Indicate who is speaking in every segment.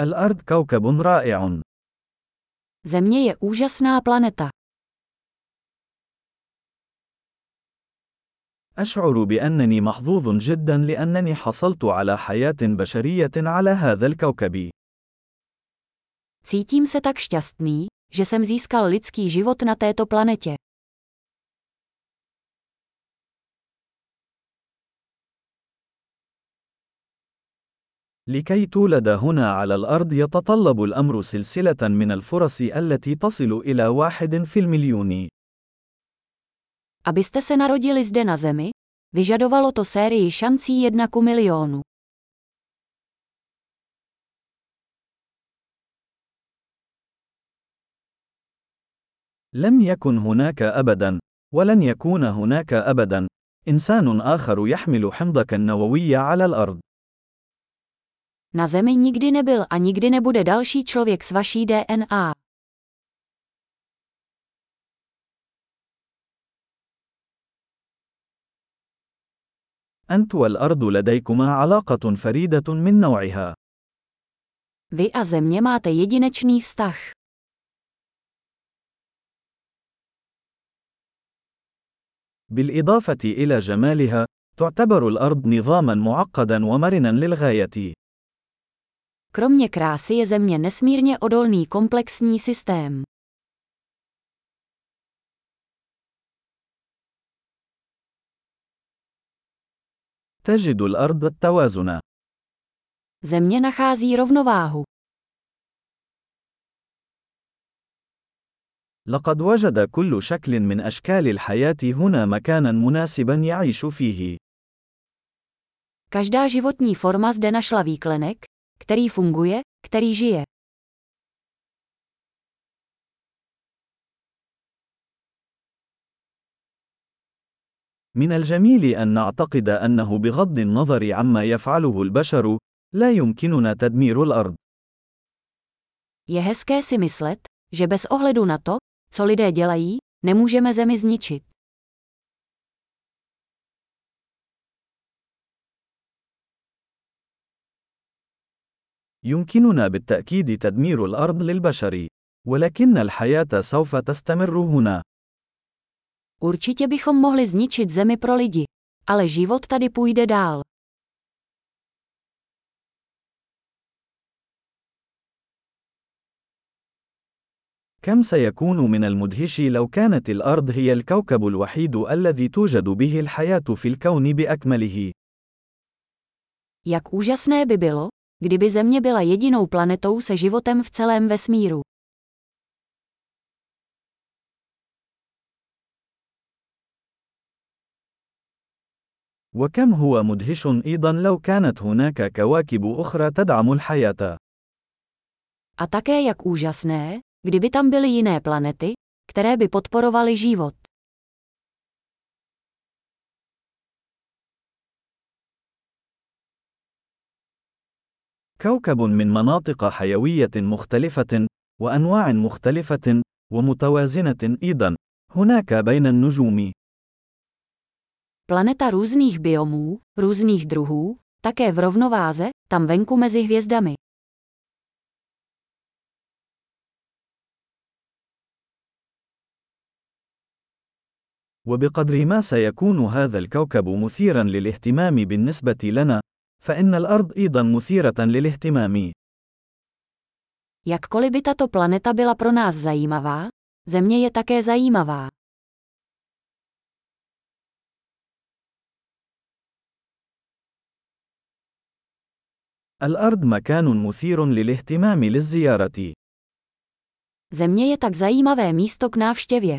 Speaker 1: الأرض كوكب رائع.
Speaker 2: Země je úžasná planeta.
Speaker 1: أشعر بأنني محظوظ جدا لأنني حصلت على حياة بشرية على هذا الكوكب.
Speaker 2: Cítím se tak šťastný, že jsem získal lidský život na této planetě.
Speaker 1: لكي تولد هنا على الأرض يتطلب الأمر سلسلة من الفرص التي تصل إلى واحد في المليون.
Speaker 2: Abyste se narodili zde na Zemi, vyžadovalo to sérii šancí jedna ku milionu.
Speaker 1: لم يكن هناك أبدا، ولن يكون هناك أبدا، إنسان آخر يحمل حمضك النووي على الأرض.
Speaker 2: Na Zemi nikdy nebyl a nikdy nebude další člověk s vaší DNA.
Speaker 1: أنت والأرض لديكما علاقة فريدة من نوعها.
Speaker 2: Vy a Země máte jedinečný vztah.
Speaker 1: بالإضافة إلى جمالها، تعتبر الأرض نظامًا معقدًا ومرنًا للغاية.
Speaker 2: Kromě krásy je Země nesmírně odolný komplexní systém.
Speaker 1: تجد الأرض التوازن.
Speaker 2: Země nachází rovnováhu.
Speaker 1: لقد وجد كل شكل من أشكال الحياة هنا مكانا مناسبا يعيش فيه.
Speaker 2: Každá životní forma zde našla výklenek, který funguje, který žije.
Speaker 1: من الجميل أن نعتقد أنه بغض النظر عما يفعله البشر، لا يمكننا تدمير الأرض.
Speaker 2: Je hezké si myslet, že bez ohledu na to, co lidé dělají, nemůžeme zemi zničit.
Speaker 1: يمكننا بالتأكيد تدمير الأرض للبشر، ولكن الحياة سوف تستمر هنا.
Speaker 2: Určitě bychom mohli zničit zemi pro lidi, ale život tady půjde dál.
Speaker 1: كم سيكون من المدهش لو كانت الأرض هي الكوكب الوحيد الذي توجد به الحياة في الكون بأكمله.
Speaker 2: Jak úžasné by bylo, kdyby Země byla jedinou planetou se životem v celém vesmíru.
Speaker 1: وكم هو مدهش أيضا لو كانت هناك كواكب أخرى تدعم الحياة.
Speaker 2: A také jak úžasné, kdyby tam byly jiné planety, které by podporovaly život.
Speaker 1: كوكب من مناطق حيوية مختلفة، وأنواع مختلفة، ومتوازنة أيضا، هناك بين النجوم.
Speaker 2: Planeta různých biomů, různých druhů, také v rovnováze, tam venku mezi hvězdami.
Speaker 1: وبقدر ما سيكون هذا الكوكب مثيرا للاهتمام بالنسبة لنا، فإن الأرض أيضا مثيرة للاهتمام.
Speaker 2: Jakkoliv by tato planeta byla pro nás zajímavá, Země je také zajímavá.
Speaker 1: الأرض مكان مثير للاهتمام للزيارة.
Speaker 2: Země je tak zajímavé místo k návštěvě.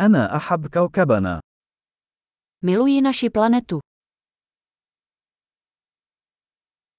Speaker 1: أنا أحب كوكبنا.
Speaker 2: Miluji naši planetu.